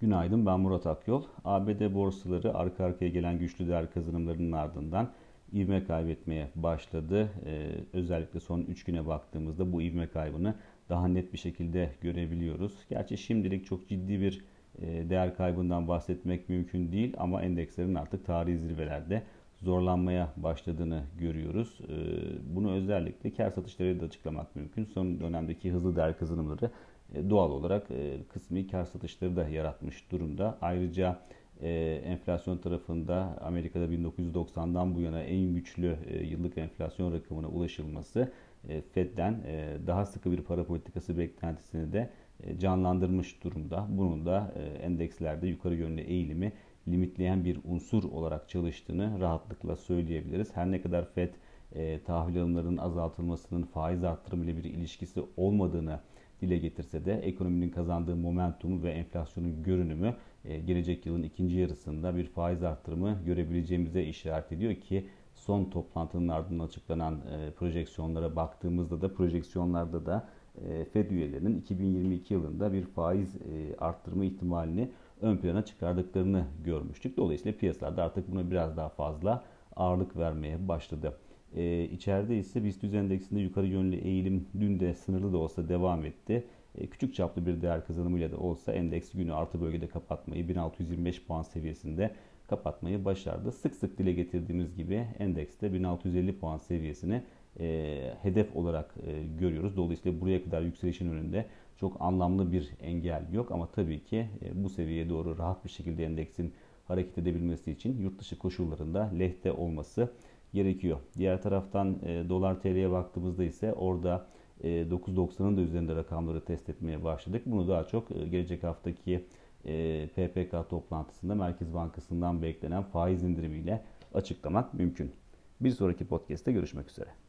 Günaydın ben Murat Akyol. ABD borsaları arka arkaya gelen güçlü değer kazanımlarının ardından ivme kaybetmeye başladı. Ee, özellikle son 3 güne baktığımızda bu ivme kaybını daha net bir şekilde görebiliyoruz. Gerçi şimdilik çok ciddi bir e, değer kaybından bahsetmek mümkün değil ama endekslerin artık tarihi zirvelerde zorlanmaya başladığını görüyoruz. Ee, bunu özellikle kar satışlarıyla da açıklamak mümkün. Son dönemdeki hızlı değer kazanımları e, doğal olarak e, kısmi kar satışları da yaratmış durumda. Ayrıca e, enflasyon tarafında Amerika'da 1990'dan bu yana en güçlü yıllık enflasyon rakamına ulaşılması Fed'den daha sıkı bir para politikası beklentisini de canlandırmış durumda. Bunun da endekslerde yukarı yönlü eğilimi limitleyen bir unsur olarak çalıştığını rahatlıkla söyleyebiliriz. Her ne kadar Fed tahvil alımlarının azaltılmasının faiz arttırımı ile bir ilişkisi olmadığını dile getirse de ekonominin kazandığı momentumu ve enflasyonun görünümü e, gelecek yılın ikinci yarısında bir faiz arttırımı görebileceğimize işaret ediyor ki son toplantının ardından açıklanan e, projeksiyonlara baktığımızda da projeksiyonlarda da e, Fed üyelerinin 2022 yılında bir faiz arttırma ihtimalini ön plana çıkardıklarını görmüştük. Dolayısıyla piyasalarda artık buna biraz daha fazla ağırlık vermeye başladı. E, içeride ise BIST endeksinde yukarı yönlü eğilim dün de sınırlı da olsa devam etti. E, küçük çaplı bir değer kazanımıyla da olsa endeks günü artı bölgede kapatmayı 1625 puan seviyesinde kapatmayı başardı. Sık sık dile getirdiğimiz gibi endekste 1650 puan seviyesini e, hedef olarak e, görüyoruz. Dolayısıyla buraya kadar yükselişin önünde çok anlamlı bir engel yok ama tabii ki e, bu seviyeye doğru rahat bir şekilde endeksin hareket edebilmesi için yurt dışı koşullarında lehte olması gerekiyor. Diğer taraftan e, dolar TL'ye baktığımızda ise orada e, 9.90'ın da üzerinde rakamları test etmeye başladık. Bunu daha çok e, gelecek haftaki e, PPK toplantısında Merkez Bankası'ndan beklenen faiz indirimiyle açıklamak mümkün. Bir sonraki podcast'te görüşmek üzere.